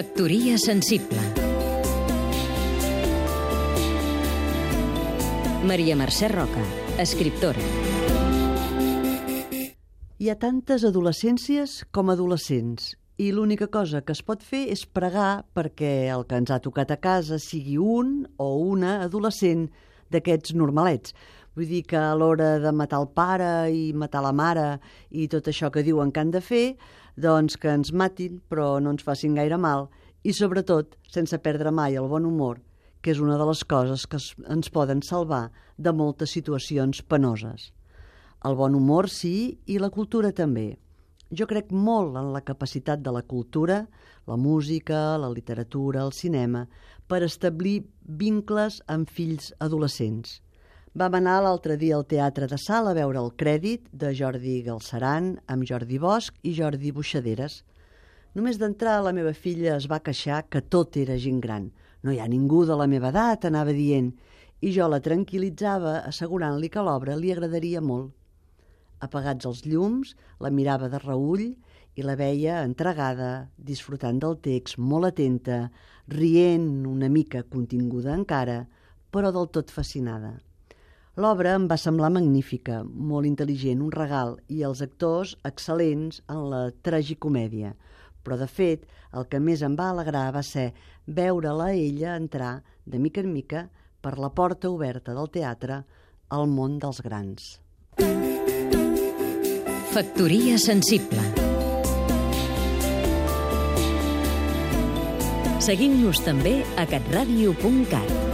Factoria sensible Maria Mercè Roca, escriptora Hi ha tantes adolescències com adolescents i l'única cosa que es pot fer és pregar perquè el que ens ha tocat a casa sigui un o una adolescent d'aquests normalets. Vull dir que a l'hora de matar el pare i matar la mare i tot això que diuen que han de fer, doncs que ens matin però no ens facin gaire mal i sobretot sense perdre mai el bon humor, que és una de les coses que ens poden salvar de moltes situacions penoses. El bon humor sí i la cultura també. Jo crec molt en la capacitat de la cultura, la música, la literatura, el cinema, per establir vincles amb fills adolescents. Vam anar l'altre dia al Teatre de Sala a veure el crèdit de Jordi Galceran amb Jordi Bosch i Jordi Buixaderes. Només d'entrar la meva filla es va queixar que tot era gent gran. No hi ha ningú de la meva edat, anava dient, i jo la tranquil·litzava assegurant-li que l'obra li agradaria molt. Apagats els llums, la mirava de reull i la veia entregada, disfrutant del text, molt atenta, rient una mica continguda encara, però del tot fascinada. L'obra em va semblar magnífica, molt intel·ligent, un regal, i els actors excel·lents en la tragicomèdia. Però, de fet, el que més em va alegrar va ser veure-la ella entrar, de mica en mica, per la porta oberta del teatre al món dels grans. Factoria sensible Seguim-nos també a catradio.cat